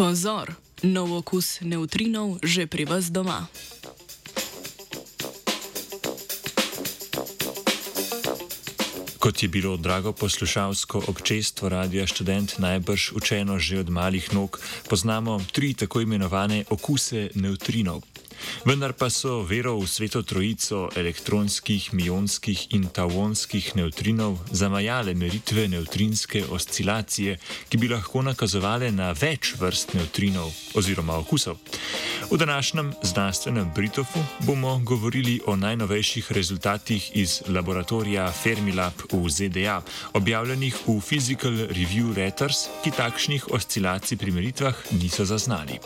Pozor, nov okus neutrinov že pri vas doma. Kot je bilo drago poslušalsko občestvo Radia Student najbrž učeno že od malih nog, poznamo tri tako imenovane okuse neutrinov. Vendar pa so vero v sveto trojico elektronskih, mionskih in tavonskih neutrinov zamajale meritve neutrinske oscilacije, ki bi lahko nakazovale na več vrst neutrinov oziroma okusov. V današnjem znanstvenem Britofu bomo govorili o najnovejših rezultatih iz laboratorija Fermilab v ZDA, objavljenih v Physical Review Letters, ki takšnih oscilacij pri meritvah niso zaznali.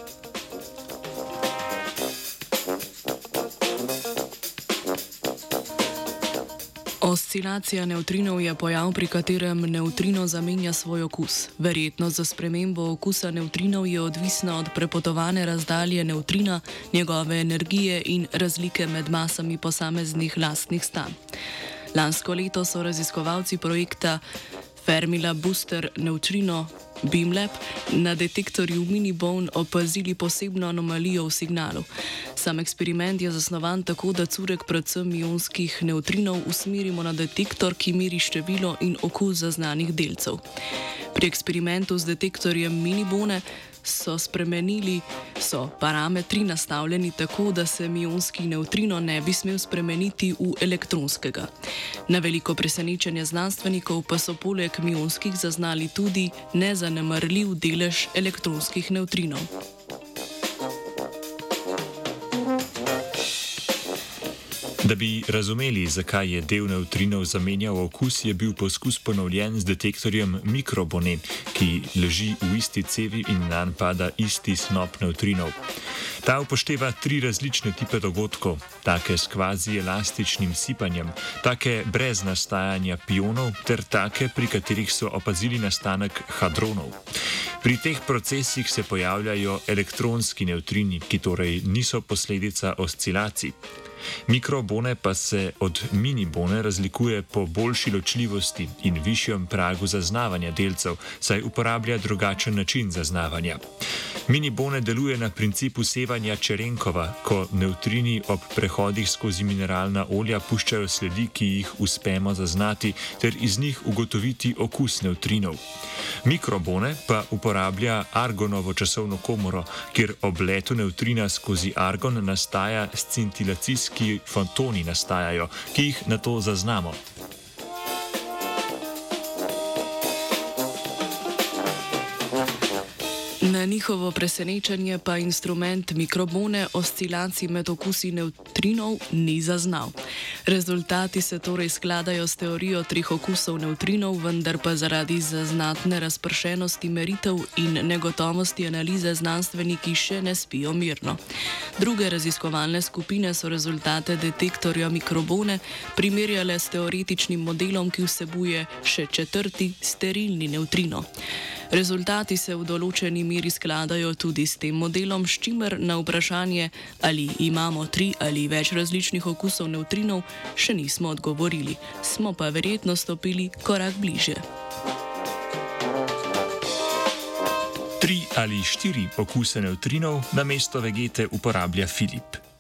Oscilacija neutrinov je pojav, pri katerem neutrino zamenja svoj okus. Verjetnost za spremembo okusa neutrinov je odvisna od prepotovane razdalje neutrina, njegove energije in razlike med masami posameznih lastnih stanj. Lansko leto so raziskovalci projekta Fermila Booster Neutrino Beamlab na detektorju Minibone opazili posebno anomalijo v signalu. Sam eksperiment je zasnovan tako, da curek predvsem ionskih neutrinov usmerimo na detektor, ki meri število in okus zaznanih delcev. Pri eksperimentu z detektorjem Minibone so spremenili, so parametri nastavljeni tako, da se mionski neutrino ne bi smel spremeniti v elektronskega. Na veliko presenečenje znanstvenikov pa so poleg mionskih zaznali tudi nezanemrljiv delež elektronskih neutrinov. Da bi razumeli, zakaj je del neutrinov zamenjal okus, je bil poskus ponovljen z detektorjem mikrobone, ki leži v isti cevi in na njen pada isti snop neutrinov. Ta upošteva tri različne tipe dogodkov: take s kvazi elastičnim sipanjem, take brez nastajanja pionov, ter take, pri katerih so opazili nastanek hadronov. Pri teh procesih se pojavljajo elektronski neutrini, ki torej niso posledica oscilacij. Mikrobone pa se od minibone razlikuje po boljši ločljivosti in višjem pragu zaznavanja delcev, saj uporablja drugačen način zaznavanja. Minibone deluje na principu sevanja čerenkova, ko neutrini ob prehodih skozi mineralna olja puščajo sledi, ki jih uspemo zaznati, ter iz njih ugotoviti okus neutrinov. Mikrobone pa uporablja argonovo časovno komoro, kjer ob letu neutrina skozi argon nastaja scintilacijski fotoni nastajajo, ki jih na to zaznamo. Na njihovo presenečenje pa instrument mikrobone oscilacij med okusi neutrinov ni zaznal. Rezultati se torej skladajo s teorijo treh okusov neutrinov, vendar pa zaradi zaznatne razpršenosti meritev in negotovosti analize znanstveniki še ne spijo mirno. Druge raziskovalne skupine so rezultate detektorja mikrobone primerjale s teoretičnim modelom, ki vsebuje še četrti sterilni neutrino. Rezultati se v določeni meri skladajo tudi s tem modelom, s čimer na vprašanje, ali imamo tri ali več različnih okusov neutrinov, še nismo odgovorili, smo pa verjetno stopili korak bliže. Tri ali štiri okuse neutrinov na mesto vegete uporablja Filip.